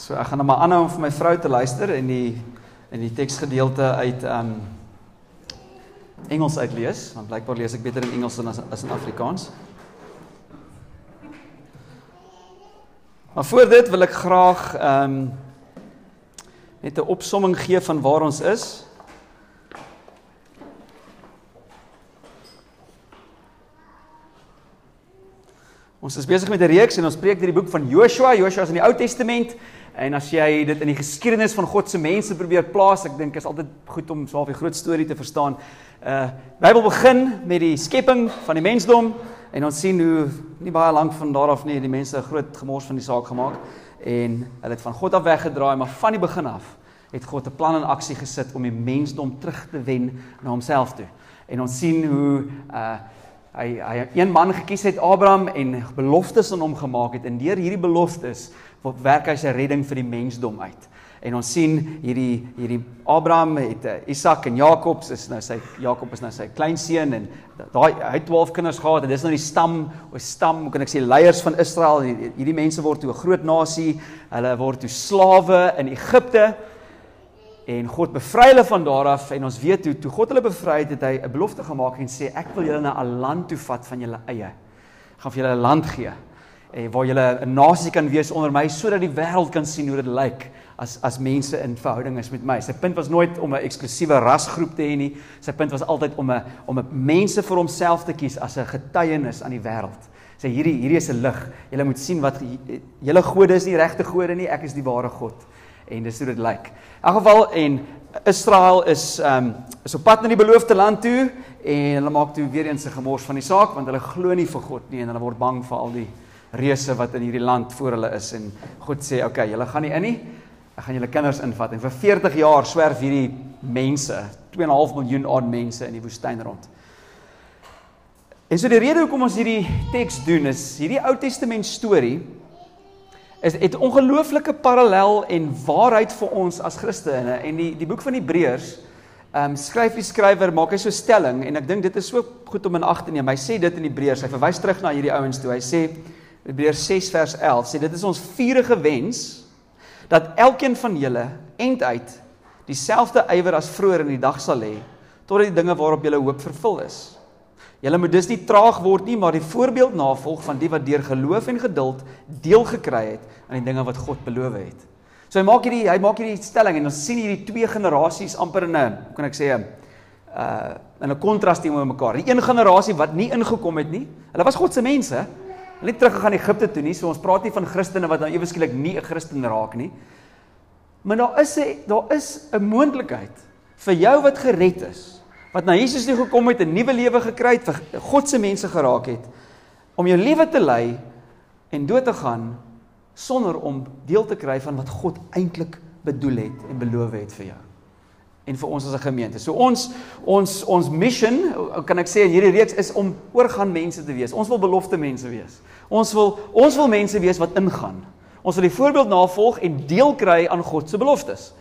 So ek gaan nou maar aanhou om vir my vrou te luister en die in die teksgedeelte uit um Engels uitlees, want blykbaar lees ek beter in Engels as as in Afrikaans. Maar voor dit wil ek graag um net 'n opsomming gee van waar ons is. Ons is besig met 'n reeks en ons preek deur die boek van Joshua. Joshua is in die Ou Testament en as jy dit in die geskiedenis van God se mense probeer plaas, ek dink is altyd goed om so 'n groot storie te verstaan. Uh Bybel begin met die skepping van die mensdom en ons sien hoe nie baie lank van daar af nie die mense 'n groot gemors van die saak gemaak en hulle het van God af weggedraai, maar van die begin af het God 'n plan in aksie gesit om die mensdom terug te wen na homself toe. En ons sien hoe uh hy hy een man gekies het Abraham en beloftes aan hom gemaak het en deur hierdie beloftes werk hy sy redding vir die mensdom uit. En ons sien hierdie hierdie Abraham het uh, Isak en Jakob is nou sy Jakob is nou sy kleinseun en daai hy het 12 kinders gehad en dis nou die stam of stam hoe kan ek sê leiers van Israel hierdie mense word toe 'n groot nasie hulle word toe slawe in Egipte En God bevry hulle van daar af en ons weet hoe toe God hulle bevry het, het hy 'n belofte gemaak en sê ek wil julle na 'n land toe vat van julle eie. Ek gaan vir julle 'n land gee en waar julle 'n nasie kan wees onder my sodat die wêreld kan sien hoe dit lyk as as mense in verhouding is met my. Sy punt was nooit om 'n eksklusiewe rasgroep te hê nie. Sy punt was altyd om 'n om 'n mense vir homself te kies as 'n getuienis aan die wêreld. Sê hierdie hierdie is 'n lig. Julle moet sien wat julle gode is nie regte gode nie. Ek is die ware God en dis hoe dit lyk. In elk geval en Israel is ehm um, is op pad na die beloofde land toe en hulle maak toe weer eens 'n gemors van die saak want hulle glo nie vir God nie en hulle word bang vir al die reëse wat in hierdie land voor hulle is en God sê okay, julle gaan nie in nie. Ek gaan julle kinders invat en vir 40 jaar swerf hierdie mense, 2.5 miljoen aan mense in die woestyn rond. En so die rede hoekom ons hierdie teks doen is hierdie Ou Testament storie is het ongelooflike parallel en waarheid vir ons as Christene en die die boek van Hebreërs ehm um, skryf die skrywer maak hy so stelling en ek dink dit is so goed om in ag te neem. Hy sê dit in Hebreërs. Hy verwys terug na hierdie ouens toe. Hy sê Hebreërs 6 vers 11 sê dit is ons vurige wens dat elkeen van julle end uit dieselfde ywer as vroeër in die dag sal hê totdat die dinge waarop julle hoop vervul is. Julle moet dus nie traag word nie, maar die voorbeeld navolg van die wat deur geloof en geduld deel gekry het aan die dinge wat God beloof het. So hy maak hierdie hy maak hierdie stelling en ons sien hierdie twee generasies amper in 'n, hoe kan ek sê, uh in 'n kontras teenoor mekaar. Die een generasie wat nie ingekom het nie. Hulle was God se mense. Hulle het teruggegaan Egipte toe nie. So ons praat nie van Christene wat nou ewe skielik nie 'n Christen raak nie. Maar daar is 'n daar is 'n moontlikheid vir jou wat gered is wat na Jesus toe gekom het, 'n nuwe lewe gekry het, vir God se mense geraak het om jou lewe te lei en dood te gaan sonder om deel te kry van wat God eintlik bedoel het en beloof het vir jou en vir ons as 'n gemeente. So ons ons ons mission, kan ek sê in hierdie reeks is om oorgaan mense te wees. Ons wil belofte mense wees. Ons wil ons wil mense wees wat ingaan. Ons wil die voorbeeld navolg en deel kry aan God se beloftes.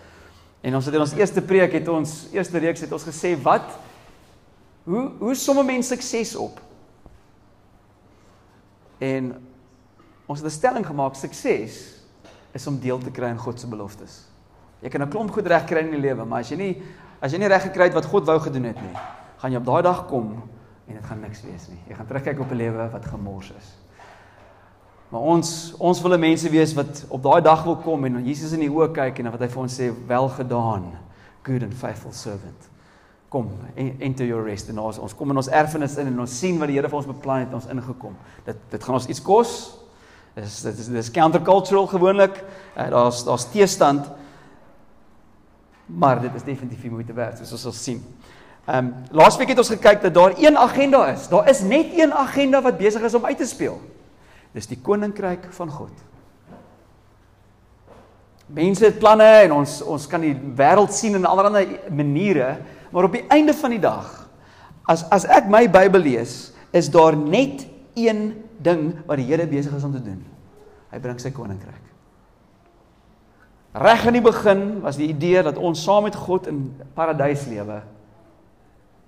En ons het in ons eerste preek het ons eerste reeks het ons gesê wat hoe hoe somme mense sukses op. En ons het 'n stelling gemaak sukses is om deel te kry aan God se beloftes. Jy kan 'n klomp goed reg kry in die lewe, maar as jy nie as jy nie reg gekry het wat God wou gedoen het nie, gaan jy op daai dag kom en dit gaan niks wees nie. Jy gaan terugkyk op 'n lewe wat gemors is. Maar ons ons wil mense wees wat op daai dag wil kom en Jesus in die oë kyk en wat hy vir ons sê wel gedaan good and faithful servant. Kom enter your rest. En ons ons kom in ons erfenis in en ons sien wat die Here vir ons beplan het ons ingekom. Dit dit gaan ons iets kos. Dis dit is dis countercultural gewoonlik. Uh, daar's daar's teestand maar dit is definitief moeite werd soos ons sal sien Ehm um, laasweek het ons gekyk dat daar een agenda is. Daar is net een agenda wat besig is om uit te speel. Dis die koninkryk van God. Mense het planne en ons ons kan die wêreld sien in allerlei maniere, maar op die einde van die dag as as ek my Bybel lees, is daar net een ding wat die Here besig is om te doen. Hy bring sy koninkryk. Reg in die begin was die idee dat ons saam met God in paradys lewe.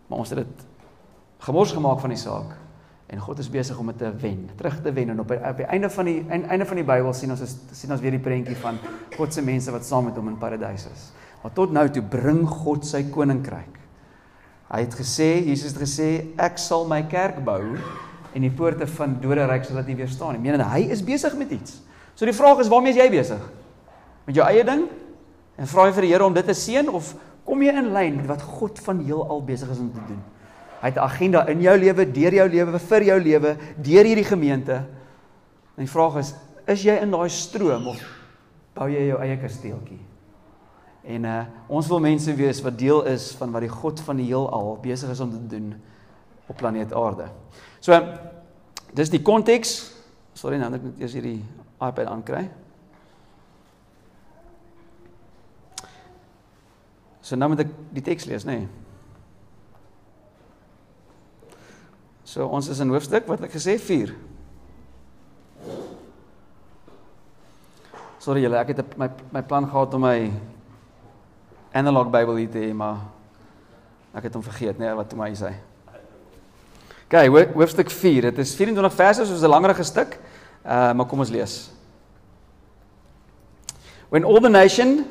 Maar ons het dit gemors gemaak van die saak en God is besig om dit te wen, terug te wen en op die, op die einde van die einde van die Bybel sien ons is, sien ons weer die prentjie van God se mense wat saam met hom in paradys is. Maar tot nou toe bring God sy koninkryk. Hy het gesê, Jesus het gesê, ek sal my kerk bou en die poorte van doderyk sal dit nie weerstaan nie. Menende hy is besig met iets. So die vraag is, waarmee is jy besig? Met jou eie ding? En vra jy vir die Here om dit te seën of kom jy in lyn met wat God van heelal besig is om te doen? Hy het 'n agenda in jou lewe, deur jou lewe, vir jou lewe, deur hierdie gemeente. En die vraag is, is jy in daai stroom of bou jy jou eie kasteeltjie? En uh ons wil mense wees wat deel is van wat die God van die heelal besig is om te doen op planeet Aarde. So dis die konteks. Sorry nou, ek moet eers hierdie iPad aankry. So nou moet ek die teks lees, nê? Nee. So ons is in hoofstuk wat ek gesê 4. Sorry julle, ek het my my plan gehad om my analog Bybel hier te hê, maar ek het hom vergeet, nee, wat toe my sê. OK, hoofstuk 4. Dit is 24 verse, so 'n langerige stuk. Uh maar kom ons lees. When all the nation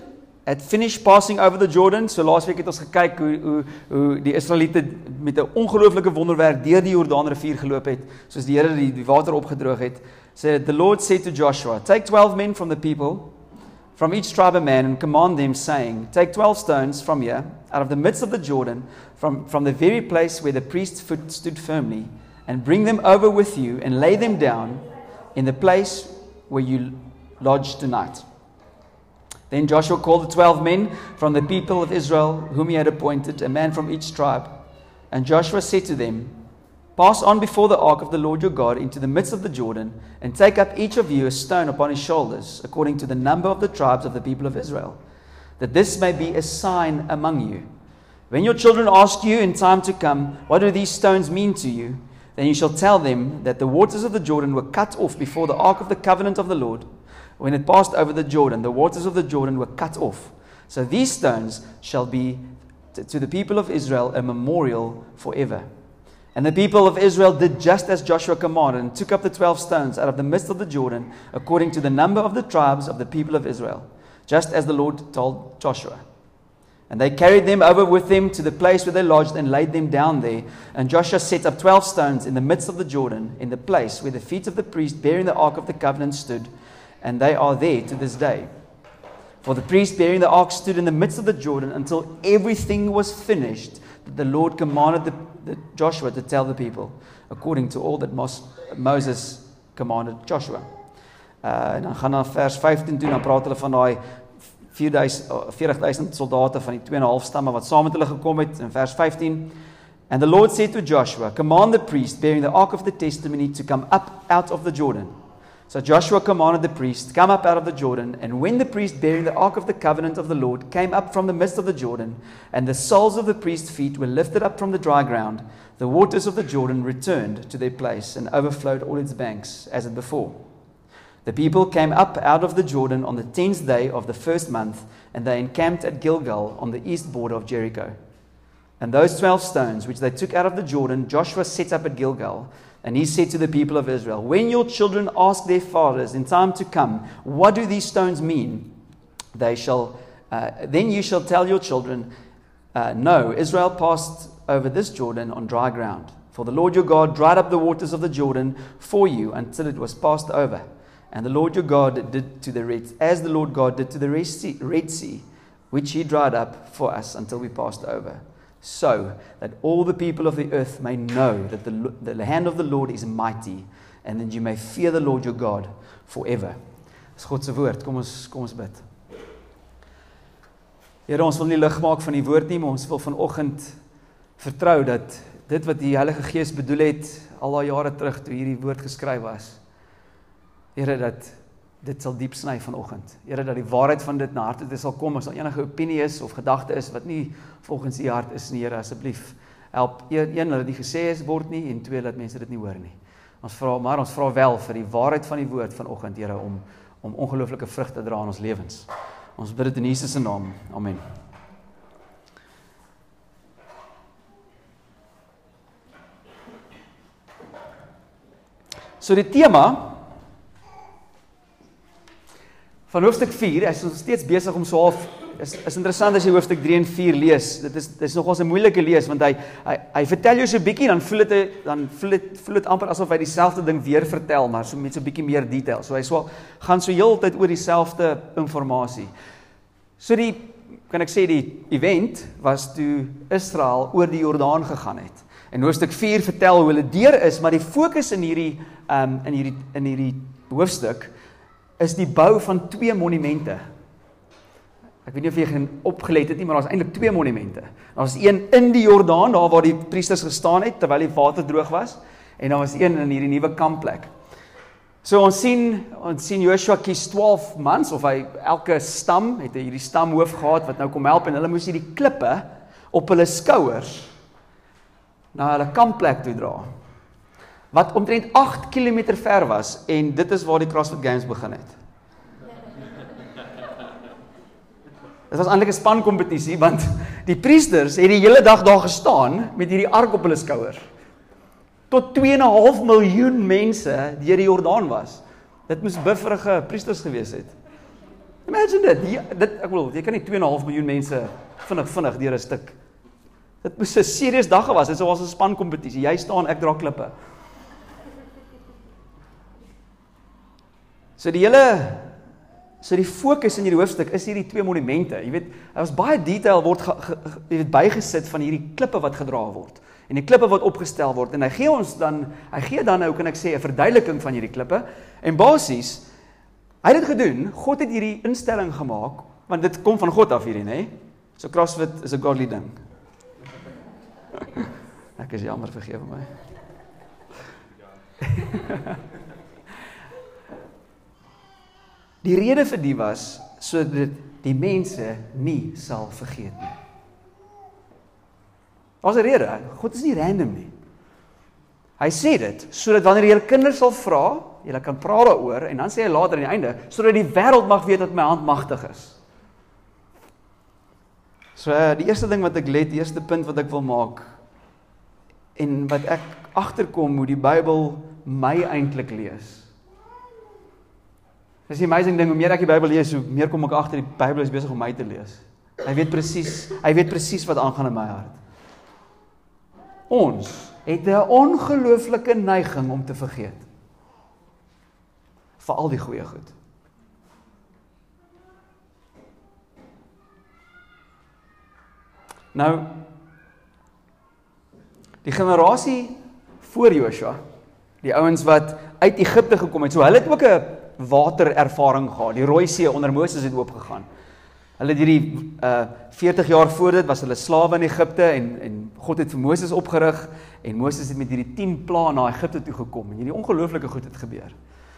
had finished passing over the Jordan. So laasweek het ons gekyk hoe hoe hoe die Israeliete met 'n ongelooflike wonderwerk deur die Jordaanrivier geloop het, soos die Here die, die water opgedroog het. Sê the Lord said to Joshua, take 12 men from the people from each tribe a man and command them saying, take 12 stones from here out of the midst of the Jordan from from the very place where the priest's foot stood firmly and bring them over with you and lay them down in the place where you lodge tonight. Then Joshua called the twelve men from the people of Israel, whom he had appointed, a man from each tribe. And Joshua said to them, Pass on before the ark of the Lord your God into the midst of the Jordan, and take up each of you a stone upon his shoulders, according to the number of the tribes of the people of Israel, that this may be a sign among you. When your children ask you in time to come, What do these stones mean to you? Then you shall tell them that the waters of the Jordan were cut off before the ark of the covenant of the Lord when it passed over the Jordan, the waters of the Jordan were cut off. So these stones shall be to the people of Israel a memorial forever. And the people of Israel did just as Joshua commanded and took up the 12 stones out of the midst of the Jordan, according to the number of the tribes of the people of Israel, just as the Lord told Joshua. And they carried them over with them to the place where they lodged and laid them down there. And Joshua set up 12 stones in the midst of the Jordan, in the place where the feet of the priest bearing the ark of the covenant stood and they are there to this day. For the priest bearing the ark stood in the midst of the Jordan until everything was finished that the Lord commanded the, the Joshua to tell the people, according to all that Mos, Moses commanded Joshua. Uh, en dan gaan na vers 15 toe dan praat hulle van daai 4000 40000 soldate van die 2.5 stamme wat saam met hulle gekom het in vers 15 And the Lord said to Joshua, Command the priest bearing the ark of the testimony to come up out of the Jordan. So Joshua commanded the priest, Come up out of the Jordan. And when the priest bearing the ark of the covenant of the Lord came up from the midst of the Jordan, and the soles of the priest's feet were lifted up from the dry ground, the waters of the Jordan returned to their place and overflowed all its banks as at before. The people came up out of the Jordan on the tenth day of the first month, and they encamped at Gilgal on the east border of Jericho. And those twelve stones which they took out of the Jordan, Joshua set up at Gilgal. And he said to the people of Israel, When your children ask their fathers in time to come, What do these stones mean? They shall, uh, then you shall tell your children, uh, No, Israel passed over this Jordan on dry ground. For the Lord your God dried up the waters of the Jordan for you until it was passed over. And the Lord your God did to the Red, as the Lord God did to the Red Sea, Red sea which he dried up for us until we passed over so that all the people of the earth may know that the, the hand of the Lord is mighty and that you may fear the Lord your God forever. Dis God se woord. Kom ons kom ons bid. Here, ons wil nie lig maak van die woord nie, maar ons wil vanoggend vertrou dat dit wat die Heilige Gees bedoel het al daai jare terug toe hierdie woord geskryf was. Here dat dit sal diep sny vanoggend. Here dat die waarheid van dit na harte toe sal kom as daar enige opinie is of gedagte is wat nie volgens u hart is nie, Here asseblief. Help een, dat dit gesê is word nie en twee dat mense dit nie hoor nie. Ons vra maar ons vra wel vir die waarheid van die woord vanoggend, Here, om om ongelooflike vrug te dra in ons lewens. Ons bid dit in Jesus se naam. Amen. So die tema van hoofstuk 4, hy is nog steeds besig om so half is is interessant as jy hoofstuk 3 en 4 lees. Dit is dit is nogals 'n moeilike lees want hy hy hy vertel jou so 'n bietjie dan voel dit dan voel dit voel dit amper asof hy dieselfde ding weer vertel maar so met so 'n bietjie meer detail. So hy swaal gaan so heeltyd oor dieselfde inligting. So die kan ek sê die event was toe Israel oor die Jordaan gegaan het. En hoofstuk 4 vertel hoe hulle deur is, maar die fokus in hierdie um in hierdie in hierdie hoofstuk is die bou van twee monumente. Ek weet nie of jy gaan opgelet het nie, maar daar's eintlik twee monumente. Daar's een in die Jordaan, daar waar die priesters gestaan het terwyl die water droog was, en daar was een in hierdie nuwe kampplek. So ons sien ons sien Joshua kies 12 mans of hy elke stam het hierdie stamhoof gehad wat nou kom help en hulle moes hierdie klippe op hulle skouers na hulle kampplek toe dra wat omtrent 8 km ver was en dit is waar die CrossFit Games begin het. Dit was eintlik 'n spankompetisie want die priesters het die hele dag daar gestaan met hierdie ark op hulle skouers. Tot 2.5 miljoen mense deur die Jordaan was. Dit moes bufferige priesters gewees het. Imagine dit. Die, dit ek bedoel, jy kan nie 2.5 miljoen mense vinnig vinnig deur 'n stuk. Dit moes 'n serieus dag gewas het. Dit was 'n spankompetisie. Jy staan, ek dra klippe. So die hele so die fokus in hierdie hoofstuk is hierdie twee monumente. Jy weet, daar was baie detail word ge, ge, ge, jy weet bygesit van hierdie klippe wat gedra word en die klippe wat opgestel word en hy gee ons dan hy gee dan nou kan ek sê 'n verduideliking van hierdie klippe en basies hy het dit gedoen. God het hierdie instelling gemaak want dit kom van God af hierdie nê. So CrossFit is 'n godly ding. ek is jammer vergewe my. Die rede vir dit was sodat die mense nie sal vergeet nie. Daar's 'n rede. God is nie random nie. Hy sê dit sodat wanneer jy kinders sal vra, jy kan praat daaroor en dan sê hy later aan die einde sodat die wêreld mag weet dat my hand magtig is. So die eerste ding wat ek let, die eerste punt wat ek wil maak en wat ek agterkom hoe die Bybel my eintlik lees Dis 'n amazing ding hoe meer ek die Bybel lees, hoe meer kom ek agter die Bybel is besig om my te lees. Hy weet presies, hy weet presies wat aangaan in my hart. Ons het 'n ongelooflike neiging om te vergeet. Vir al die goeie goed. Nou die generasie voor Joshua, die ouens wat uit Egipte gekom het, so hulle het ook 'n waterervaring gehad. Die Rooi See onder Moses het oopgegaan. Hulle het hierdie uh 40 jaar voor dit was hulle slawe in Egipte en en God het vir Moses opgerig en Moses het met hierdie 10 plaae na Egipte toe gekom en hierdie ongelooflike goed het gebeur.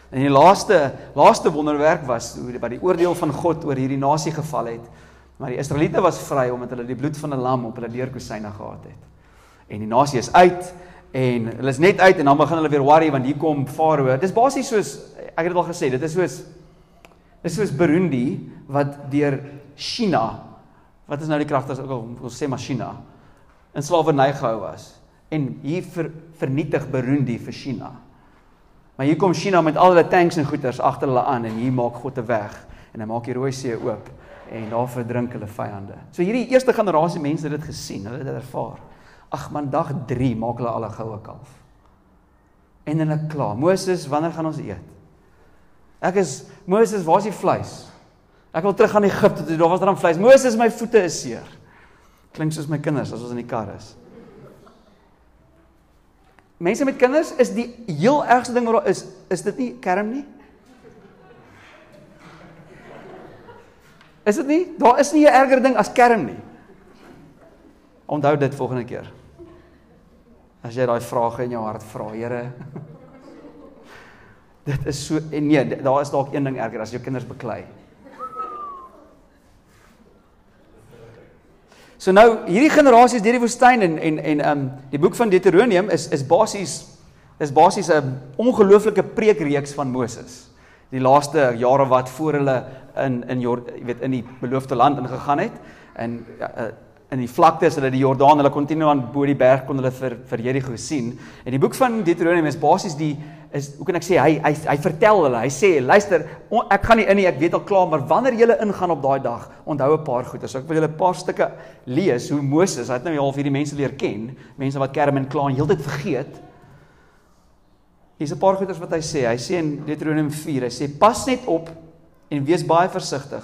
En die laaste laaste wonderwerk was hoe wat die oordeel van God oor hierdie nasie geval het. Maar die Israeliete was vry omdat hulle die bloed van 'n lam op hulle deurkosyne gehad het. En die nasie is uit en hulle is net uit en dan begin hulle weer worry want hier kom Farao. Dis basies soos ek het dit al gesê, dit is soos dit is soos Burundi wat deur China wat is nou die kragters ook al ons sê maar China in slawerny gehou was en hier ver, vernietig Burundi vir China. Maar hier kom China met al hulle tanks en goederes agter hulle aan en hier maak God 'n weg en hy maak die Rooi See oop en daar verdrink hulle vyande. So hierdie eerste generasie mense het dit gesien, hulle het dit ervaar. Ag man, dag 3 maak hulle al 'n goue kalf. En hulle kla. Moses, wanneer gaan ons eet? Ek is Moses, waar is die vleis? Ek wil terug gaan Egipte. Daar was dan vleis. Moses, my voete is seer. Klink soos my kinders as ons in die kar is. Mense met kinders is die heel ergste ding wat daar is, is dit nie kerm nie? Is dit nie? Daar is nie 'n erger ding as kerm nie. Onthou dit volgende keer. As jy daai vrae in jou hart vra, Here, Dit is so nee, daar is dalk een ding erger as jou kinders beklei. So nou hierdie generasies deur die woestyn en en en um die boek van Deuteronomium is is basies is basies 'n ongelooflike preekreeks van Moses. Die laaste jare wat voor hulle in in jy weet in die beloofde land ingegaan het en ja, uh, in die vlaktes hulle die Jordaan hulle kon teen aan bo die berg kon hulle vir vir Jerigo sien. En die boek van Deuteronomium is basies die is hoe kan ek sê hy hy hy vertel hulle. Hy sê luister, ek gaan nie in nie, ek weet al klaar, maar wanneer julle ingaan op daai dag, onthou 'n paar goeie. So ek wil julle 'n paar stukke lees hoe Moses, hy het nou half hierdie mense leer ken, mense wat kerm en kla en heeltyd vergeet. Hier's 'n paar goeters wat hy sê. Hy sê in Deuteronomium 4, hy sê pas net op en wees baie versigtig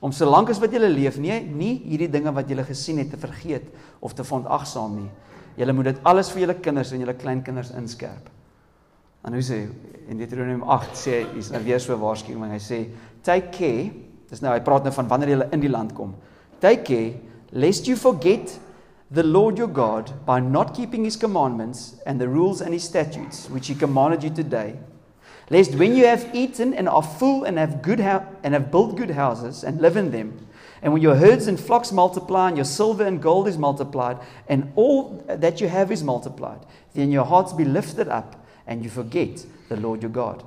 om solank as wat jy leef nie nie hierdie dinge wat jy gesien het te vergeet of te verontagsaam nie. Jy moet dit alles vir julle kinders en julle kleinkinders inskerp. En hoe sê in Deuteronomium 8 sê hy's nou weer so waarskuwing. Hy sê take care. Dis nou hy praat nou van wanneer jy in die land kom. Take care lest you forget the Lord your God by not keeping his commandments and the rules and his statutes which he commanded you today. Lest when you have eaten and are full and have good and have built good houses and live in them and when your herds and flocks multiply, and your silver and gold is multiplied, and all that you have is multiplied, then your hearts be lifted up and you forget the Lord your God,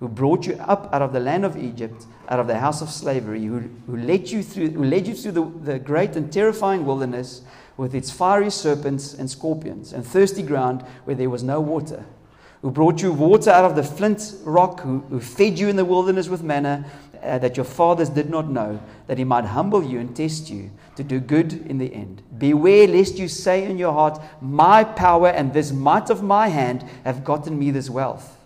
who brought you up out of the land of Egypt, out of the house of slavery, who, who led you through, who led you through the, the great and terrifying wilderness with its fiery serpents and scorpions, and thirsty ground where there was no water, who brought you water out of the flint rock, who, who fed you in the wilderness with manna uh, that your fathers did not know, that he might humble you and test you to do good in the end. Beware lest you say in your heart, My power and this might of my hand have gotten me this wealth.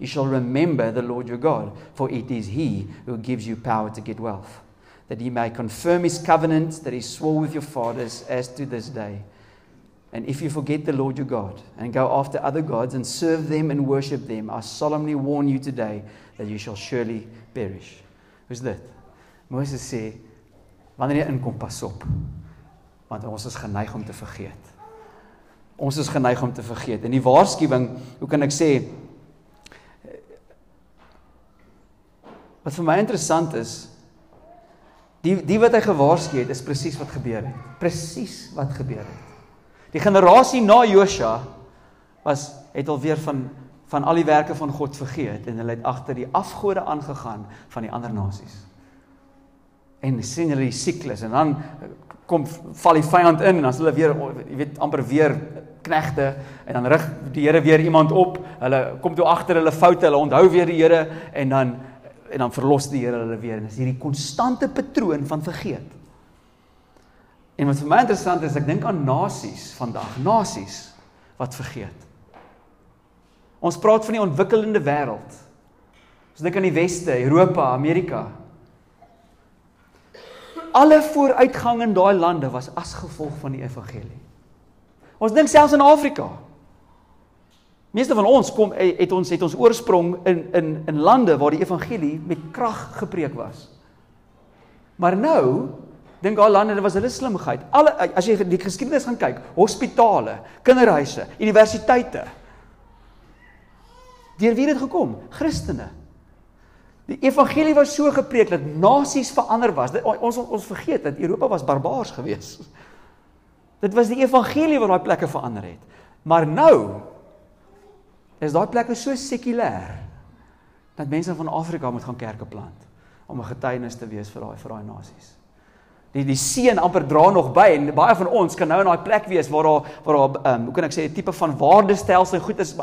You shall remember the Lord your God, for it is he who gives you power to get wealth, that he may confirm his covenant that he swore with your fathers as to this day. And if you forget the Lord your God and go after other gods and serve them and worship them, I solemnly warn you today that you shall surely perish. Hoe's dit? Moses sê wanneer jy inkom pas op. Want ons is geneig om te vergeet. Ons is geneig om te vergeet. En die waarskuwing, hoe kan ek sê wat vir my interessant is, die die wat hy gewaarsku het, is presies wat gebeur het. Presies wat gebeur het. Die generasie na Josua was het alweer van van al die werke van God vergeet en hulle het agter die afgode aangegaan van die ander nasies. En sien hulle die siklus en dan kom val die vyand in en dan hulle weer jy weet amper weer knegte en dan rig die Here weer iemand op. Hulle kom toe agter hulle foute, hulle onthou weer die Here en dan en dan verlos die Here hulle weer en dis hierdie konstante patroon van vergeet. En wat vir my interessant is, ek dink aan nasies vandag, nasies wat vergeet. Ons praat van die ontwikkelende wêreld. Ons dink aan die weste, Europa, Amerika. Alle vooruitgang in daai lande was as gevolg van die evangelie. Ons dink selfs in Afrika. Meeste van ons kom eh, het ons het ons oorsprong in in in lande waar die evangelie met krag gepreek was. Maar nou dink al lande dit was hulle slimheid. Alle as jy die geskiedenis gaan kyk, hospitale, kinderhuise, universiteite, Deur wie het dit gekom? Christene. Die evangelie was so gepreek dat nasies verander was. Dit, ons ons vergeet dat Europa was barbaars geweest. Dit was die evangelie wat daai plekke verander het. Maar nou is daai plekke so sekulêr dat mense van Afrika moet gaan kerke plant om 'n getuienis te wees vir daai vir daai nasies. Die die seën amper dra nog by en baie van ons kan nou in daai plek wees waar daar waar daar ehm um, hoe kan ek sê 'n tipe van waardestelsel goed is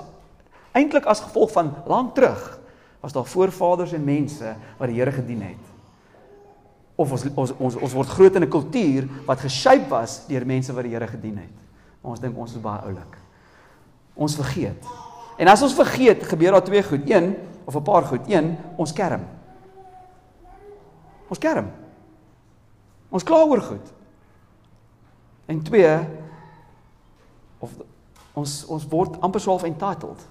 Eintlik as gevolg van lank terug was daar voorvaders en mense wat die Here gedien het. Of ons ons ons ons word groot in 'n kultuur wat geshape was deur mense wat die Here gedien het. Maar ons dink ons is baie oulik. Ons vergeet. En as ons vergeet, gebeur daar twee goed. Een of 'n paar goed. Een, ons kerm. Ons kerm. Ons kla oor goed. En twee of ons ons word amper so half entitled.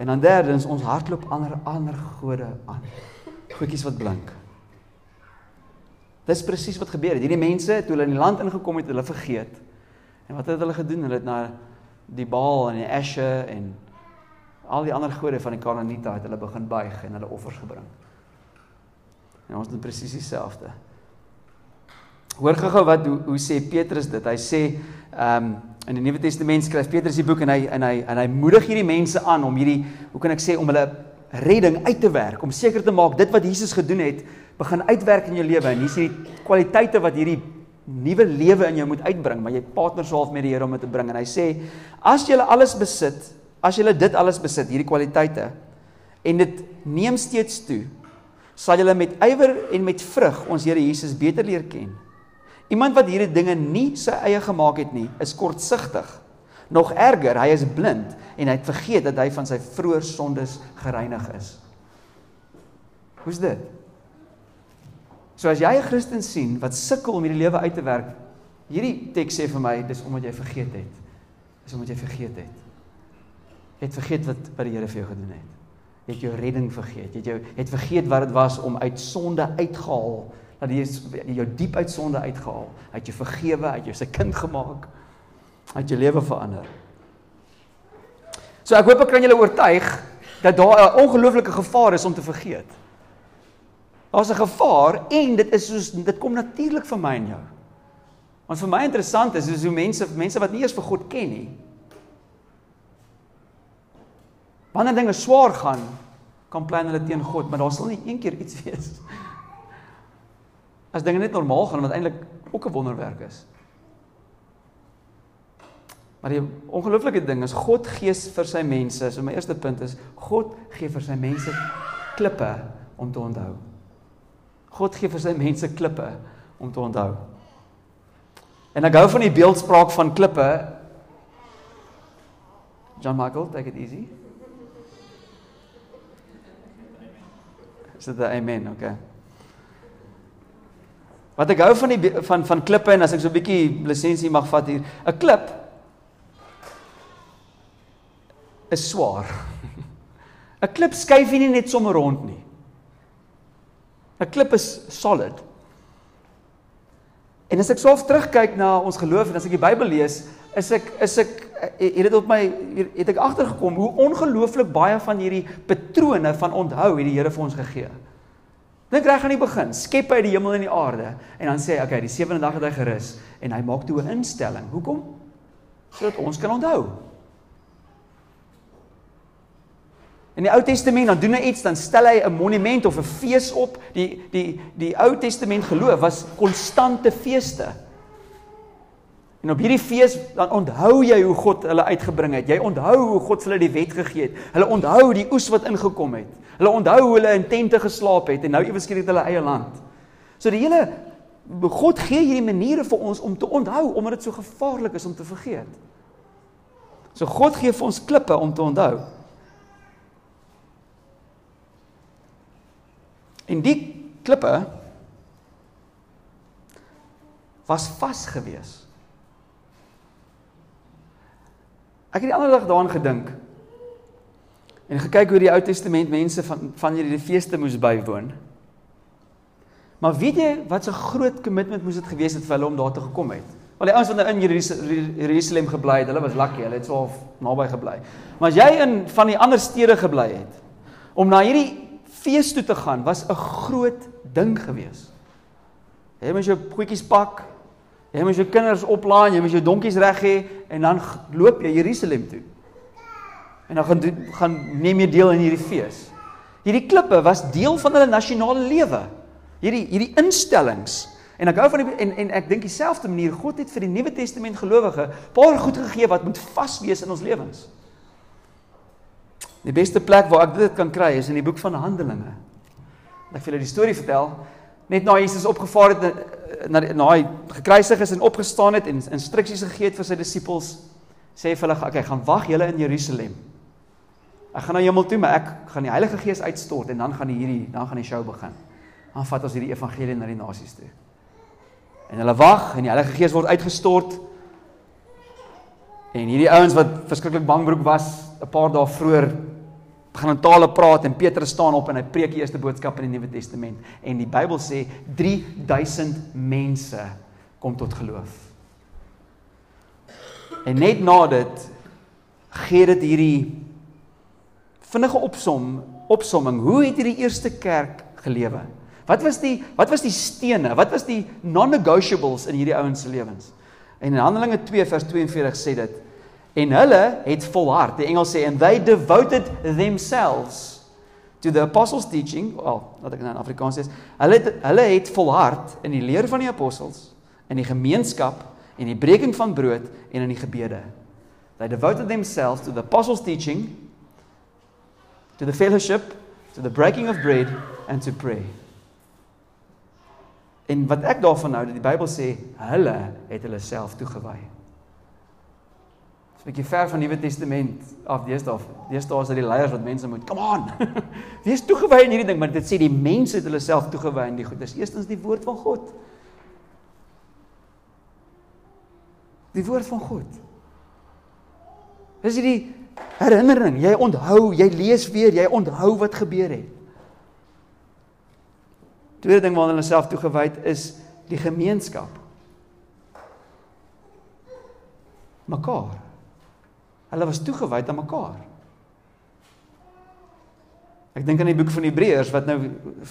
En dan derdens ons hardloop ander ander gode aan. Goedjies wat blink. Dis presies wat gebeur het. Hierdie mense toe hulle in die land ingekom het, hulle vergeet. En wat het hulle gedoen? Hulle het na die Baal en die Asher en al die ander gode van die Kanaaniete het hulle begin buig en hulle offers gebring. En ons doen presies dieselfde. Hoor gou-gou wat hoe, hoe sê Petrus dit? Hy sê ehm um, in die Nuwe Testament skryf Petrus die boek en hy en hy en hy moedig hierdie mense aan om hierdie hoe kan ek sê om hulle redding uit te werk, om seker te maak dit wat Jesus gedoen het, begin uitwerk in jou lewe en hier is die kwaliteite wat hierdie nuwe lewe in jou moet uitbring, maar jy partner swaalf met die Here om dit te bring en hy sê as jy alles besit as julle dit alles besit, hierdie kwaliteite, en dit neem steeds toe, sal julle met ywer en met vrug ons Here Jesus beter leer ken. Iemand wat hierdie dinge nie sy eie gemaak het nie, is kortsigtig. Nog erger, hy is blind en hy het vergeet dat hy van sy vroeë sondes gereinig is. Hoe's dit? So as jy 'n Christen sien wat sukkel om hierdie lewe uit te werk, hierdie teks sê vir my dis omdat jy vergeet het. Dis omdat jy vergeet het. Jy het vergeet wat wat die Here vir jou gedoen het. Jy het jou redding vergeet. Jy het jou het vergeet wat dit was om uit sonde uitgehaal. Dat hy jou diep uit sonde uitgehaal. Hy het jou vergewe, hy het jou sy kind gemaak. Hy het jou lewe verander. So ek hoop ek kan julle oortuig dat daar 'n ongelooflike gevaar is om te vergeet. Daar's 'n gevaar en dit is soos dit kom natuurlik vir my en jou. Want vir my interessant is is hoe mense mense wat nie eers vir God ken nie. Wanneer dinge swaar gaan, kan plan hulle teen God, maar daar sal nie een keer iets wees. As dinge net normaal gaan wat eintlik ook 'n wonderwerk is. Maar die ongelooflike ding is God gee vir sy mense, so my eerste punt is God gee vir sy mense klippe om te onthou. God gee vir sy mense klippe om te onthou. En ek hou van die beeldspraak van klippe. John Michael, take it easy. Is dit 'n amen, okay. Wat ek hou van die van van klippe en as ek so 'n bietjie lisensie mag vat hier, 'n klip is swaar. 'n Klip skuif nie net sommer rond nie. 'n Klip is solid. En as ek soof terugkyk na ons geloof en as ek die Bybel lees, is ek is ek het dit op my het ek agtergekom hoe ongelooflik baie van hierdie patrone van onthou het die Here vir ons gegee. Dink reg aan die begin, skep hy die hemel en die aarde en dan sê hy, okay, die sewende dag het hy gerus en hy maak toe 'n instelling. Hoekom? Sodat ons kan onthou. In die Ou Testament dan doen hy iets, dan stel hy 'n monument of 'n fees op. Die die die Ou Testament geloof was konstante feeste. En op hierdie fees dan onthou jy hoe God hulle uitgebring het. Jy onthou hoe God hulle die wet gegee het. Hulle onthou die oes wat ingekom het. Hulle onthou hoe hulle in tente geslaap het en nou ewe skielik hulle eie land. So die hele God gee hierdie maniere vir ons om te onthou omdat dit so gevaarlik is om te vergeet. So God gee vir ons klippe om te onthou. En die klippe was vas gewees. Ek het die ander dag daaraan gedink. En gekyk hoe die Ou Testament mense van van hierdie feeste moes bywoon. Maar weet jy wat 'n groot kommitment moes dit gewees het vir hulle om daar te gekom het? Wel die ouens wat nou in Jerusalem gebly het, hulle was lucky, hulle het so naby gebly. Maar as jy in van die ander stede gebly het om na hierdie fees toe te gaan was 'n groot ding gewees. Jy moet jou goedjies pak. Jy moet jou kinders oplaai, jy moet jou donkies reg hê en dan loop jy Jerusalem toe. En dan gaan gaan neem jy deel in hierdie fees. Hierdie klippe was deel van hulle nasionale lewe. Hierdie hierdie instellings en ek hou van die en en ek dink dieselfde manier God het vir die Nuwe Testament gelowige paar goed gegee wat moet vas wees in ons lewens. Die beste plek waar ek dit kan kry is in die boek van Handelinge. Ek wil julle die storie vertel. Net na Jesus opgevaar het eh, na na hy gekruisig is en opgestaan het en instruksies gegee het vir sy disippels, sê vir hulle, "Oké, okay, gaan wag julle in Jerusalem. Ek gaan na hemel toe, maar ek gaan die Heilige Gees uitstort en dan gaan hierdie dan gaan die show begin. Dan vat ons hierdie evangelie na die nasies toe." En hulle wag en die Heilige Gees word uitgestort. En hierdie ouens wat verskriklik bangbroek was 'n paar dae vroeër begin in tale praat en Petrus staan op en hy preek die eerste boodskap in die Nuwe Testament en die Bybel sê 3000 mense kom tot geloof. En net na dit gee dit hierdie vinnige opsom opsomming hoe het hierdie eerste kerk gelewe? Wat was die wat was die stene? Wat was die non-negotiables in hierdie ouens se lewens? En in Handelinge 2 vers 42 sê dit En hulle het volhard. Die Engels sê and they devoted themselves to the apostles teaching. Wel, wat ek nou in Afrikaans sê, hulle het hulle het volhard in die leer van die apostels, in die gemeenskap en die breking van brood en in die gebede. They devoted themselves to the apostles' teaching, to the fellowship, to the breaking of bread and to pray. En wat ek daarvan hou, dat die Bybel sê hulle het hulle self toegewy. 'n bietjie ver van die Nuwe Testament af deesdae. Deesdae is dit die leiers wat mense moet, come on. Wees toegewy in hierdie ding, maar dit sê die mense het hulle self toegewy in die goed. Dis eerstens die woord van God. Die woord van God. Dis hierdie herinnering. Jy onthou, jy lees weer, jy onthou wat gebeur het. Tweede ding waarna hulle self toegewy het is die gemeenskap. Mekaar. Hulle was toegewy aan mekaar. Ek dink aan die boek van Hebreërs wat nou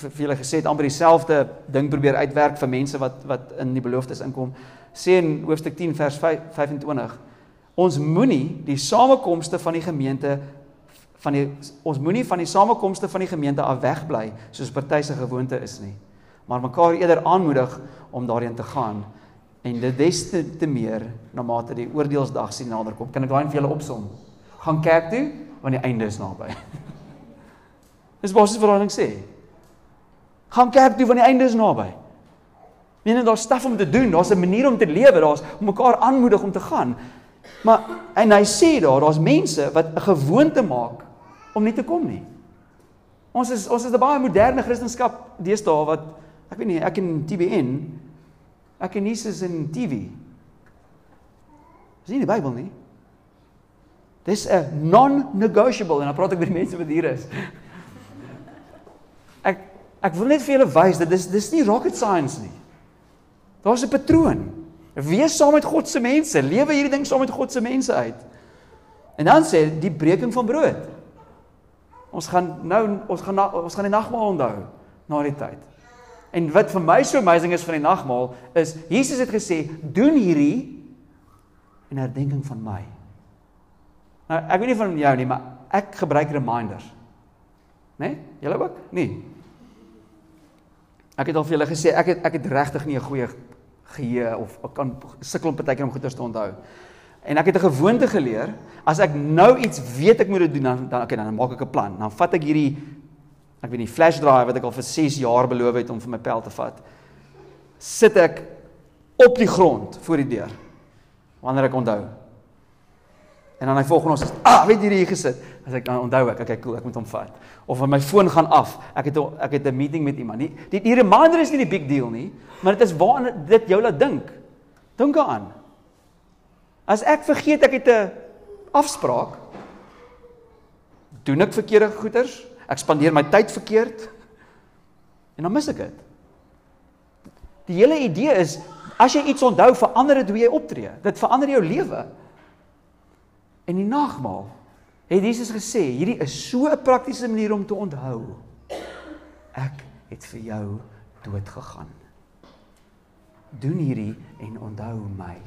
vir julle gesê het amper dieselfde ding probeer uitwerk vir mense wat wat in die beloftes inkom. Sê in hoofstuk 10 vers 5, 25 Ons moenie die samekomste van die gemeente van die ons moenie van die samekomste van die gemeente af wegbly soos party se gewoonte is nie, maar mekaar eerder aanmoedig om daarin te gaan en dit des te, te meer na mate die oordeelsdag sien naderkom. Kan ek daai vir julle opsom? Gaan kerk toe want die einde is naby. Dis basies wat hulle sê. Gaan kerk toe want die einde is naby. Mening daar's staf om te doen, daar's 'n manier om te lewe, daar's om mekaar aanmoedig om te gaan. Maar en hy sê daar, daar's mense wat 'n gewoonte maak om nie te kom nie. Ons is ons is 'n baie moderne Christendom deesdae wat ek weet nie, ek in TBN ek en Jesus in TV. Dis nie die Bybel nie. Dis 'n non-negotiable en dan praat ek met die mense wat hier is. Ek ek wil net vir julle wys dat dis dis nie rocket science nie. Daar's 'n patroon. Wees saam met God se mense, lewe hierdie ding saam met God se mense uit. En dan sê die breking van brood. Ons gaan nou ons gaan na, ons gaan die nagmaal onthou na die tyd. En wat vir my so amazing is van die nagmaal is Jesus het gesê, "Doen hierdie in herdenking van my." Nou, ek weet nie van jou nie, maar ek gebruik reminders. Né? Nee? Julle ook? Nee. Ek het al vir julle gesê ek het ek het regtig nie 'n goeie geheue of ek kan sukkel om partykeer om goeie te onthou. En ek het 'n gewoonte geleer, as ek nou iets weet ek moet dit doen dan dan okay, dan maak ek 'n plan. Dan vat ek hierdie ek weet nie flash drive wat ek al vir 6 jaar beloof het om vir my pel te vat. Sit ek op die grond voor die deur. Wanneer ek onthou. En dan hy volgende ons is, ah, weet jy hier gesit. As ek dan onthou ek, okay, cool, ek moet hom vat. Of my foon gaan af. Ek het ek het 'n meeting met iemand. Die die, die reminder is nie die big deal nie, maar dit is waar dit jou laat dink. Dink daaraan. As ek vergeet ek het 'n afspraak, doen ek verkeerde goeders, ek spandeer my tyd verkeerd en dan mis ek dit. Die hele idee is as jy iets onthou, verander dit hoe jy optree. Dit verander jou lewe. En die nagmaal het Jesus gesê, hierdie is so 'n praktiese manier om te onthou. Ek het vir jou dood gegaan. Doen hierdie en onthou my.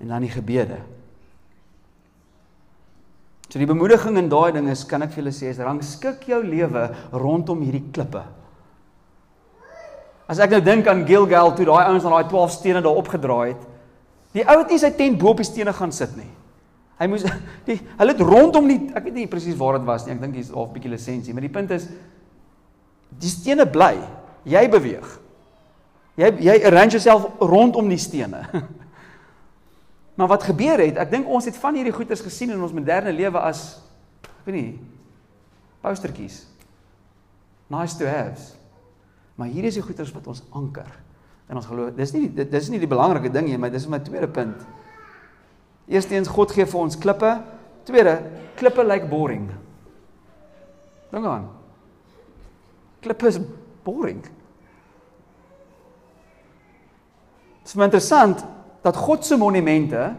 En dan die gebede. So die bemoediging in daai ding is, kan ek vir julle sê, is rangskik jou lewe rondom hierdie klippe. As ek nou dink aan Gilgal toe daai ouens aan daai 12 stene daar opgedraai het, Die ou het nie sy tent bo op die stene gaan sit nie. Hy moes die hulle het rondom die ek weet nie presies waar dit was nie. Ek dink hier's half bietjie lisensie, maar die punt is die stene bly. Jy beweeg. Jy jy arrange jouself rondom die stene. Maar wat gebeur het, ek dink ons het van hierdie goeders gesien in ons moderne lewe as ek weet nie postertjies. Nice to haves. Maar hier is die goeders wat ons anker in ons geloof. Dis nie dit dis nie die belangrike ding nie, maar dis my tweede punt. Eerstens God gee vir ons klippe. Tweede, klippe lyk like boring. Dink aan. Klippe is boring. Dit is interessant dat God se monumente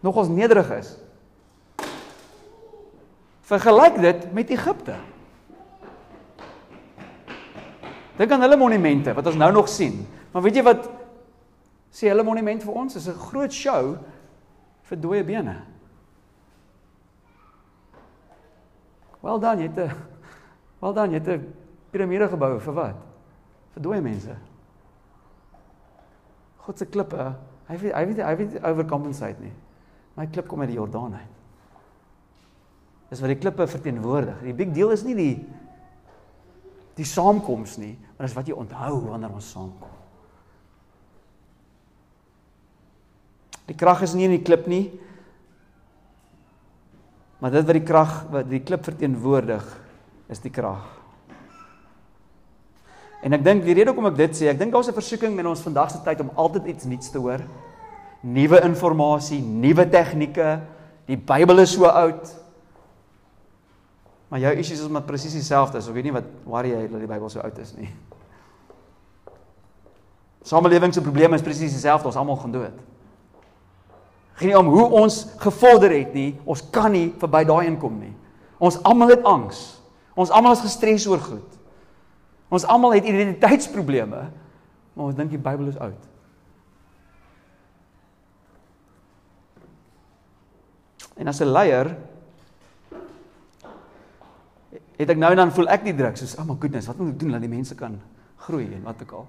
nogals nederig is. Vergelyk dit met Egipte. Dink aan hulle monumente wat ons nou nog sien. Maar weet jy wat sê hulle monument vir ons is 'n groot show vir dooie bene. Wel dan, jy het 'n Wel dan, jy het 'n piramide gebou vir wat? Vir dooie mense. God se klippe Hy weet hy weet hy weet overcompensate nie. My klip kom uit die Jordaan uit. Dis wat die klippe verteenwoordig. Die big deal is nie die die saamkoms nie, maar dis wat jy onthou wanneer ons saamkom. Die krag is nie in die klip nie. Maar dit wat die krag wat die klip verteenwoordig is die krag. En ek dink die rede hoekom ek dit sê, ek dink daar's 'n versoeking in ons vandag se tyd om altyd iets nuuts te hoor. Nuwe inligting, nuwe tegnieke. Die Bybel is so oud. Maar jou issues is maar presies dieselfde. So ek weet nie wat worry jy dat die Bybel so oud is nie. Samelewing se probleme is presies dieselfde. Ons almal gaan dood. Geen om hoe ons gevorder het nie, ons kan nie verby daai inkom nie. Ons almal het angs. Ons almal is gestres oor goed. Ons almal het identiteitsprobleme, maar ons dink die Bybel is oud. En as 'n leier het ek nou en dan voel ek die druk soos, "Oh my goodness, wat moet ek doen dat die mense kan groei en wat ook al."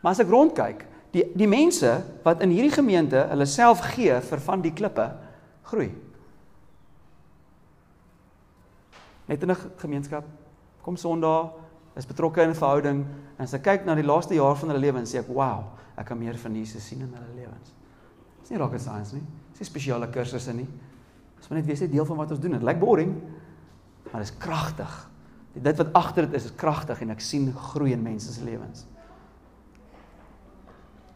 Maar as ek rondkyk, die die mense wat in hierdie gemeente hulle self gee vir van die klippe, groei. Net in 'n gemeenskap kom Sondag is betrokke in 'n verhouding en ek kyk na die laaste jaar van hulle lewens sê ek wow, ek kan meer van Jesus sien in hulle lewens. Dis nie rocket science nie. Dis nie spesiale kursusse nie. Dis maar net wees 'n deel van wat ons doen. Dit lyk boring, maar dit is kragtig. Dit wat agter dit is, is kragtig en ek sien groei in mense se lewens.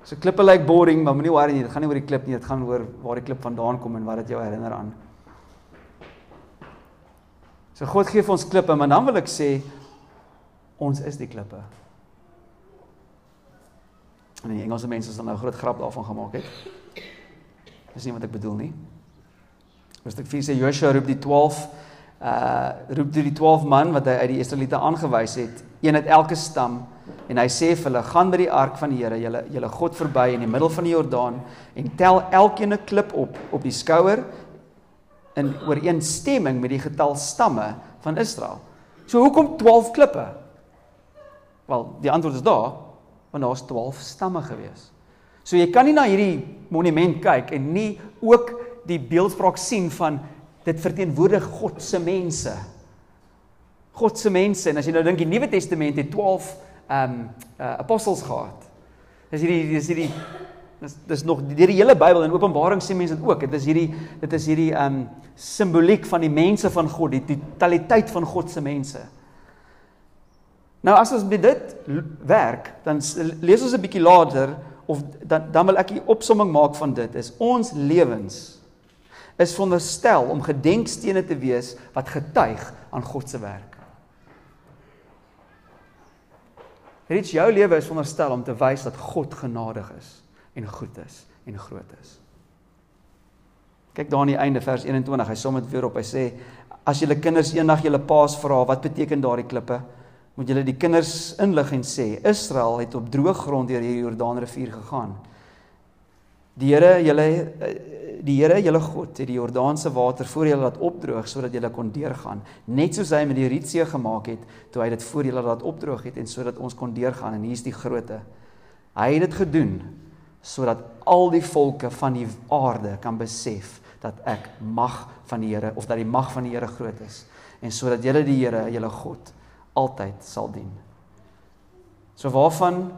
So klippe lyk boring, maar moenie worry nie, dit gaan nie oor die klip nie, dit gaan oor waar die klip vandaan kom en wat dit jou herinner aan. So God gee vir ons klippe, maar dan wil ek sê Ons is die klippe. En die Engelse mense het nou groot grap daarvan gemaak het. Dis nie wat ek bedoel nie. Hoofstuk 4 sê Joshua roep die 12 uh roep die 12 man wat hy uit die Israeliete aangewys het, een uit elke stam en hy sê vir hulle gaan by die ark van die Here, julle julle God verby in die middel van die Jordaan en tel elkeen 'n klip op op die skouer in ooreenstemming met die getal stamme van Israel. So hoekom 12 klippe? Wel, die antwoord is daar, want daar's 12 stamme gewees. So jy kan nie na hierdie monument kyk en nie ook die beeldspraak sien van dit verteenwoordig God se mense. God se mense en as jy nou dink die Nuwe Testament het 12 ehm um, uh, apostels gehad. Dis hierdie dis hierdie dis dis nog deur die hele Bybel en Openbaring sê mense dit ook. Dit is hierdie dit is hierdie ehm um, simboliek van die mense van God, die totaliteit van God se mense. Nou as ons met dit werk, dan lees ons 'n bietjie later of dan dan wil ek 'n opsomming maak van dit. Is ons lewens is veronderstel om gedenkstene te wees wat getuig aan God se werk. Dit jou lewe is veronderstel om te wys dat God genadig is en goed is en groot is. Kyk daar aan die einde vers 21, hy som dit weer op. Hy sê as julle kinders eendag julle paas vra, wat beteken daardie klippe? Moet julle die kinders inlig en sê Israel het op droë grond deur hierdie Jordaanrivier gegaan. Die Here, julle die Here, julle God, het die Jordaanse water voor julle laat opdroog sodat julle kon deurgaan, net soos hy met die Rietsee gemaak het toe hy dit voor julle laat opdroog het en sodat ons kon deurgaan en hier is die grootte. Hy het dit gedoen sodat al die volke van die aarde kan besef dat ek mag van die Here of dat die mag van die Here groot is en sodat julle die Here, julle God altyd sal dien. So waarvan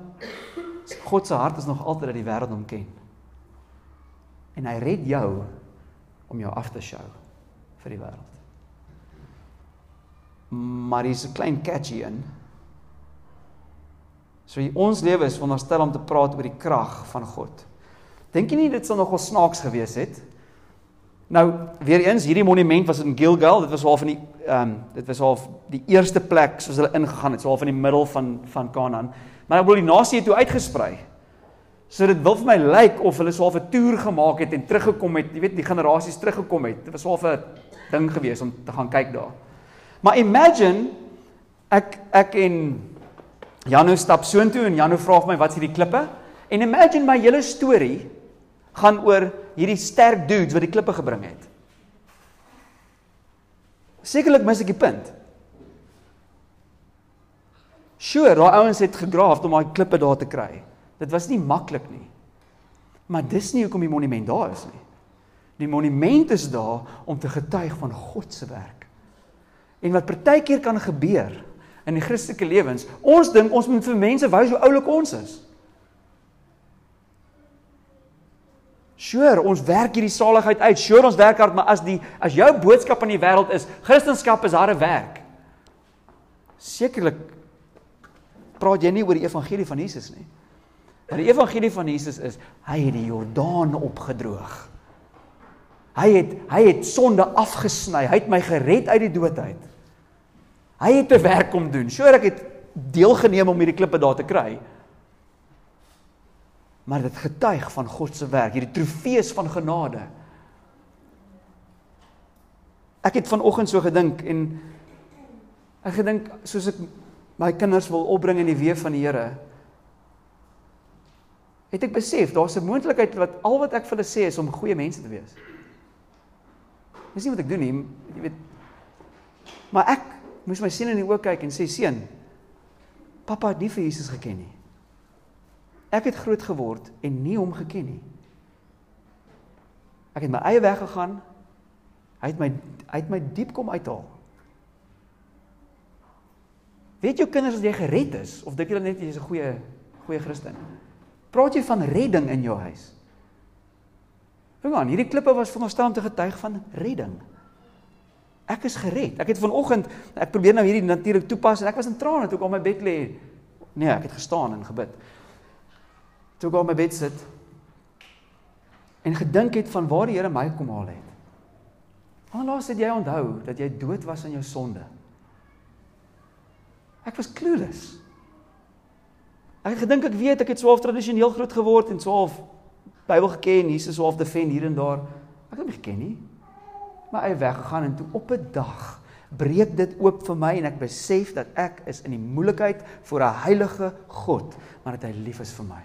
God se hart is nog altyd dat die wêreld hom ken. En hy red jou om jou af te sjou vir die wêreld. Maar hier's 'n klein catchy in. So ons lewe is veronderstel om te praat oor die krag van God. Dink jy nie dit sal nogal snaaks gewees het Nou weer eens hierdie monument was in Gilgal, dit was al van die ehm um, dit was al die eerste plek soos hulle ingegaan het, so al van die middel van van Kanaan. Maar ek wil die nasie het toe uitgesprei. So dit wil vir my lyk of hulle so 'n toer gemaak het en teruggekom het, jy weet die generasies teruggekom het. Dit was so 'n ding gewees om te gaan kyk daar. Maar imagine ek ek en Janu stap soontoe en Janu vra vir my wat is hierdie klippe? En imagine my hele storie gaan oor hierdie sterk dudes wat die klippe gebring het. Sekerlik mis ek die punt. Sure, daai ouens het gegraaf om daai klippe daar te kry. Dit was nie maklik nie. Maar dis nie hoekom die monument daar is nie. Die monument is daar om te getuig van God se werk. En wat partykeer kan gebeur in die Christelike lewens, ons dink ons moet vir mense wys hoe oulik ons is. Sure, ons werk hierdie saligheid uit. Sure, ons werk hard, maar as die as jou boodskap aan die wêreld is, Christendom is harde werk. Sekerlik praat jy nie oor die evangelie van Jesus nie. Maar die evangelie van Jesus is hy het die Jordaan opgedroog. Hy het hy het sonde afgesny. Hy het my gered uit die dood uit. Hy het 'n werk om doen. Sure ek het deelgeneem om hierdie klippe daar te kry maar dit getuig van God se werk, hierdie trofees van genade. Ek het vanoggend so gedink en ek gedink soos ek my kinders wil opbring in die weë van die Here. Het ek besef daar's 'n moontlikheid wat al wat ek vir hulle sê is om goeie mense te wees. Dis nie wat ek doen nie, jy weet. Maar ek moes my seun in die oë kyk en sê seun, pappa het nie vir Jesus geken nie. Ek het groot geword en nie hom geken nie. Ek het my eie weg gegaan. Hy het my hy het my diep kom uithaal. Weet jou kinders as jy gered is of dink jy net jy's 'n goeie goeie Christen? Praat jy van redding in jou huis? Hang aan, hierdie klippe was veronderstel om te getuig van redding. Ek is gered. Ek het vanoggend ek probeer nou hierdie natuurlik toepas en ek was in trane toe ek op my bed lê. Nee, ek het gestaan en gebid toe ek op my bed sit en gedink het van waar die Here my kom haal het. Allaas het jy onthou dat jy dood was in jou sonde. Ek was clueless. Ek het gedink ek weet ek het swaaf tradisioneel groot geword en swaaf Bybel geken, Jesus swaaf defend hier en daar. Ek het hom geken nie. Maar hy weggegaan en toe op 'n dag breek dit oop vir my en ek besef dat ek is in die moeilikheid voor 'n heilige God, maar dat hy lief is vir my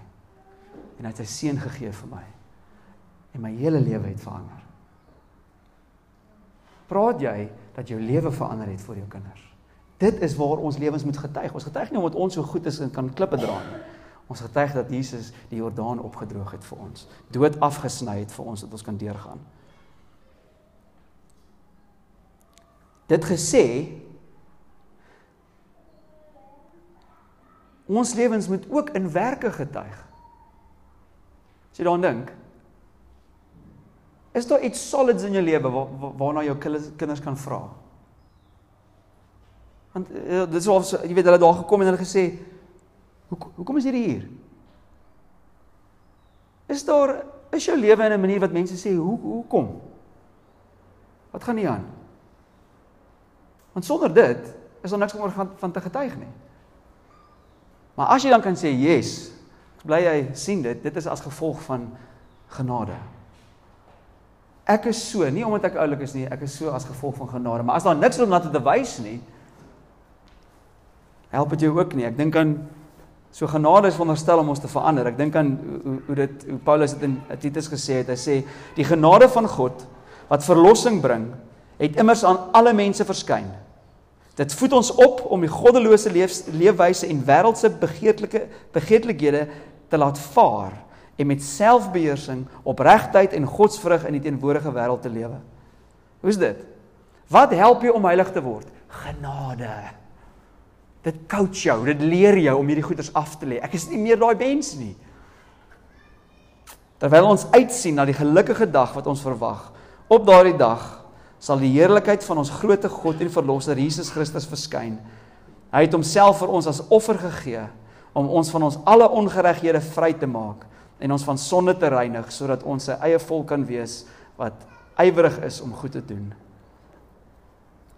en hy het sy seun gegee vir my. En my hele lewe het verander. Praat jy dat jou lewe verander het vir jou kinders? Dit is waar ons lewens moet getuig. Ons getuig nie omdat ons so goed is en kan klippe dra nie. Ons getuig dat Jesus die Jordaan opgedroog het vir ons, dood afgesny het vir ons dat ons kan deurgaan. Dit gesê ons lewens moet ook in werke getuig. As jy daaraan dink, is daar iets solids in jou lewe waarna jou kinders kan vra? Want uh, dit is of jy weet hulle daar gekom en hulle gesê, "Hoe hoekom is jy hier?" Is daar is jou lewe in 'n manier wat mense sê, "Hoe hoekom?" Wat gaan nie aan? Want sonder dit is daar niks om oor van te getuig nie. Maar as jy dan kan sê, "Yes, bly hy sien dit dit is as gevolg van genade. Ek is so nie omdat ek oulik is nie ek is so as gevolg van genade maar as daar niks om na te wys nie help dit jou ook nie. Ek dink aan so genade is wonderstel om ons te verander. Ek dink aan hoe hoe dit hoe Paulus dit in Titus gesê het. Hy sê die genade van God wat verlossing bring het immers aan alle mense verskyn. Dit voed ons op om die goddelose leefwyse en wêreldse begeerlike begeerlikhede te laat vaar en met selfbeheersing, opregtheid en godsvrug in die teenwoordige wêreld te lewe. Hoe's dit? Wat help jou om heilig te word? Genade. Dit coach jou, dit leer jou om hierdie goeders af te lê. Ek is nie meer daai mens nie. Terwyl ons uitsien na die gelukkige dag wat ons verwag, op daardie dag sal die heerlikheid van ons grootte God en verlosser Jesus Christus verskyn. Hy het homself vir ons as offer gegee om ons van ons alle ongereghede vry te maak en ons van sonde te reinig sodat ons sy eie volk kan wees wat ywerig is om goed te doen.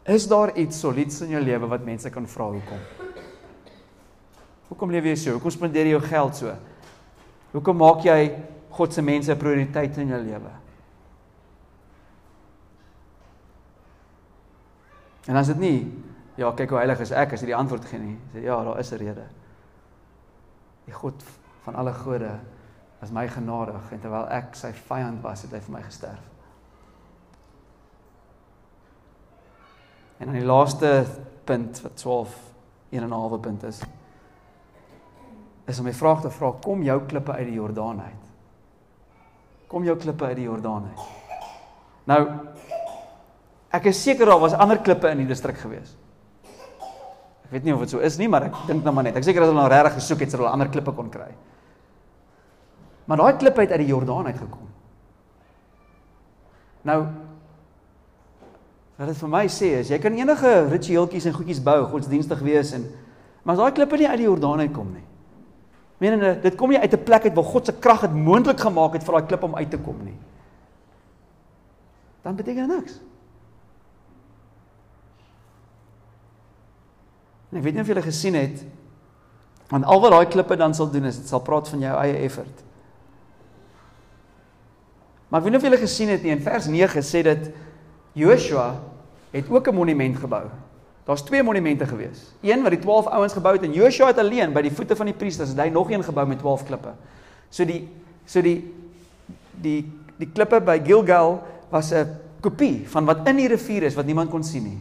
Is daar iets solieds in jou lewe wat mense kan vra hoekom? Hoekom leef jy so? Hoekom spandeer jy jou geld so? Hoekom maak jy God se mense 'n prioriteit in jou lewe? En as dit nie ja, kyk hoe heilig is ek as jy die antwoord gee nie. Sê ja, daar is 'n rede. Die God van alle gode is my genadig en terwyl ek sy vyand was, het hy vir my gesterf. En dan die laaste punt wat 12 1 en 'n halwe punt is is om my vraag te vra, kom jou klippe uit die Jordaan uit? kom jou klippe uit die Jordaan uit. Nou ek is seker daar was ander klippe in die distrik gewees. Ek weet nie of dit so is nie, maar ek dink nou maar net. Ek seker as hulle nou regtig gesoek het, sou hulle ander klippe kon kry. Maar daai klippe het uit die Jordaan uitgekom. Nou wat dit vir my sê is jy kan enige ritueeltjies en goedjies bou, godsdienstig wees en maar as daai klippe nie uit die Jordaan uitkom nie. Menende dit kom nie uit 'n plek uit waar God se krag dit moontlik gemaak het vir daai klip om uit te kom nie. Dan beteken dit niks. En ek weet nie of julle gesien het want al wat daai klippe dan sal doen is dit sal praat van jou eie effort. Maar ek weet nie of julle gesien het nie in vers 9 sê dit Joshua het ook 'n monument gebou. Daar's twee monumente gewees. Een wat die 12 ouens gebou het en Joshua het alleen by die voete van die priesters het hy nog een gebou met 12 klippe. So die so die die die klippe by Gilgal was 'n kopie van wat in die rivier is wat niemand kon sien nie.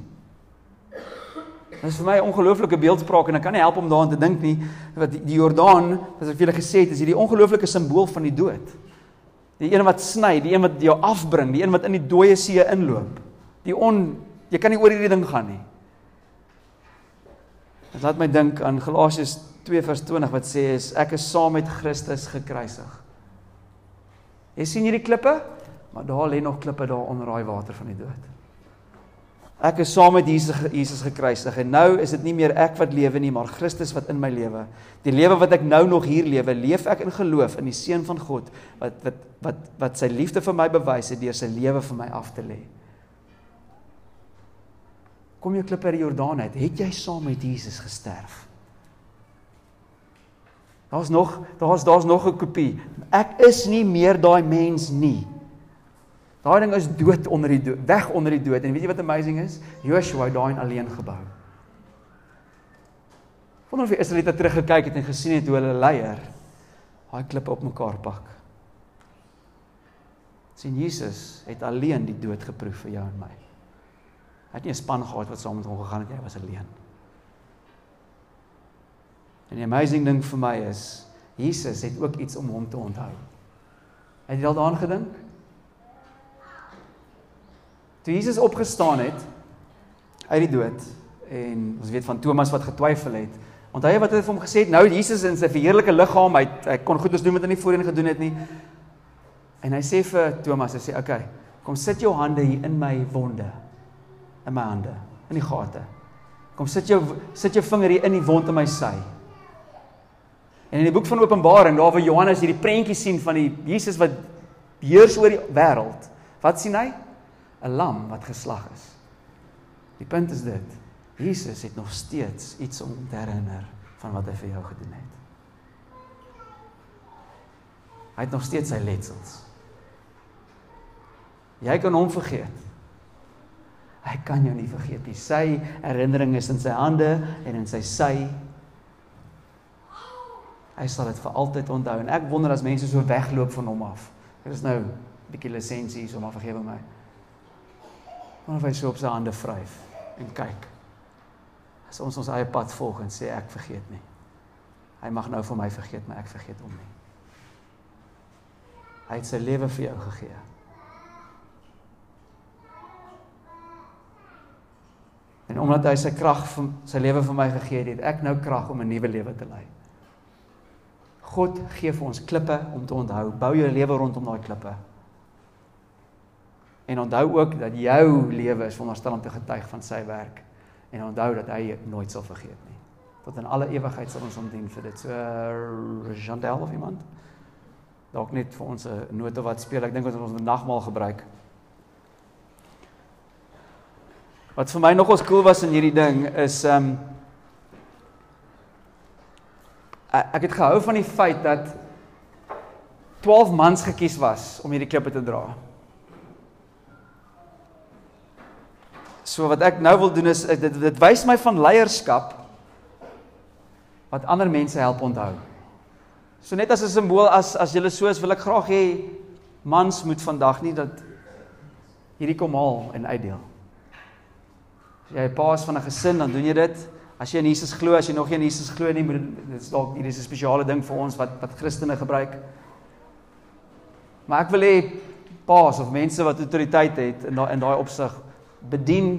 Dit is vir my 'n ongelooflike beeldspraak en ek kan nie help om daaraan te dink nie wat die, die Jordaan, wat ek vir julle gesê het, is hierdie ongelooflike simbool van die dood. Die een wat sny, die een wat jou afbring, die een wat in die dooie see inloop. Die on jy kan nie oor hierdie ding gaan nie. Dit laat my dink aan Galasiërs 2:20 wat sê is ek is saam met Christus gekruisig. Jy sien hierdie klippe, maar daar lê nog klippe daar onder daai water van die dood. Ek is saam met Jesus Jesus gekruisig en nou is dit nie meer ek wat lewe nie, maar Christus wat in my lewe. Die lewe wat ek nou nog hier lewe, leef ek in geloof in die seun van God wat wat wat wat sy liefde vir my bewys het deur sy lewe vir my af te lê kom jy klip uit die Jordaan uit, het jy saam met Jesus gesterf? Daar's nog daar's daar's nog 'n kopie. Ek is nie meer daai mens nie. Daai ding is dood onder die dood, weg onder die dood. En weet jy wat amazing is? Joshua het daai alleen gebou. Wonder of die Israeliete teruggekyk het en gesien het hoe hulle leier daai klippe op mekaar pak. sien Jesus het alleen die dood geproef vir jou en my. Hy het nie 'n span gehad wat saam met hom gegaan het nie, hy was alleen. En die amazing ding vir my is Jesus het ook iets om hom te onthou. Het jy al daaraan gedink? Toe Jesus opgestaan het uit die dood en ons weet van Thomas wat getwyfel het. Onthou jy wat hy vir hom gesê het? Nou Jesus in sy verheerlike liggaam, hy hy kon goedes doen wat hy nie voorheen gedoen het nie. En hy sê vir Thomas, hy sê, "Oké, okay, kom sit jou hande hier in my wonde." in my hande, in die gate. Kom sit jou sit jou vinger hier in die wond in my sy. En in die boek van Openbaring, daar waar Johannes hierdie prentjie sien van die Jesus wat heers oor die wêreld. Wat sien hy? 'n Lam wat geslag is. Die punt is dit. Jesus het nog steeds iets om te herinner van wat hy vir jou gedoen het. Hy het nog steeds sy letsels. Jy kan hom vergeet. Hy kan jou nie vergeet nie. Sy herinnering is in sy hande en in sy sy. Hy sal dit vir altyd onthou en ek wonder as mense so wegloop van hom af. Dit is nou 'n bietjie lisensie hier, so maar vergewe my. Maar hy so op sy hande vryf en kyk. As ons ons eie pad volg en sê ek vergeet nie. Hy mag nou vir my vergeet, maar ek vergeet hom nie. Hy het sy lewe vir jou gegee. En omdat hy sy krag vir sy lewe vir my gegee het, het ek nou krag om 'n nuwe lewe te lei. God gee vir ons klippe om te onthou. Bou jou lewe rondom daai klippe. En onthou ook dat jou lewe is wonderstel om te getuig van sy werk. En onthou dat hy nooit sal vergeet nie. Tot in alle ewigheid sal ons hom dien vir dit. So uh, Jean-Del of iemand. Dalk net vir ons 'n note wat speel. Ek dink ons moet ons nagmaal gebruik. Wat vir my nogals cool was in hierdie ding is um ek het gehou van die feit dat 12 mans gekies was om hierdie klippe te dra. So wat ek nou wil doen is dit dit wys my van leierskap wat ander mense help onthou. So net as 'n simbool as as jy so is wil ek graag hê mans moet vandag nie dat hierdie kom haal en uitdeel. As jy 'n paas van 'n gesin, dan doen jy dit. As jy in Jesus glo, as jy nog nie in Jesus glo nie, moet dit is dalk hier is 'n spesiale ding vir ons wat wat Christene gebruik. Maar ek wil hê paas of mense wat autoriteit het in daai in daai opsig bedien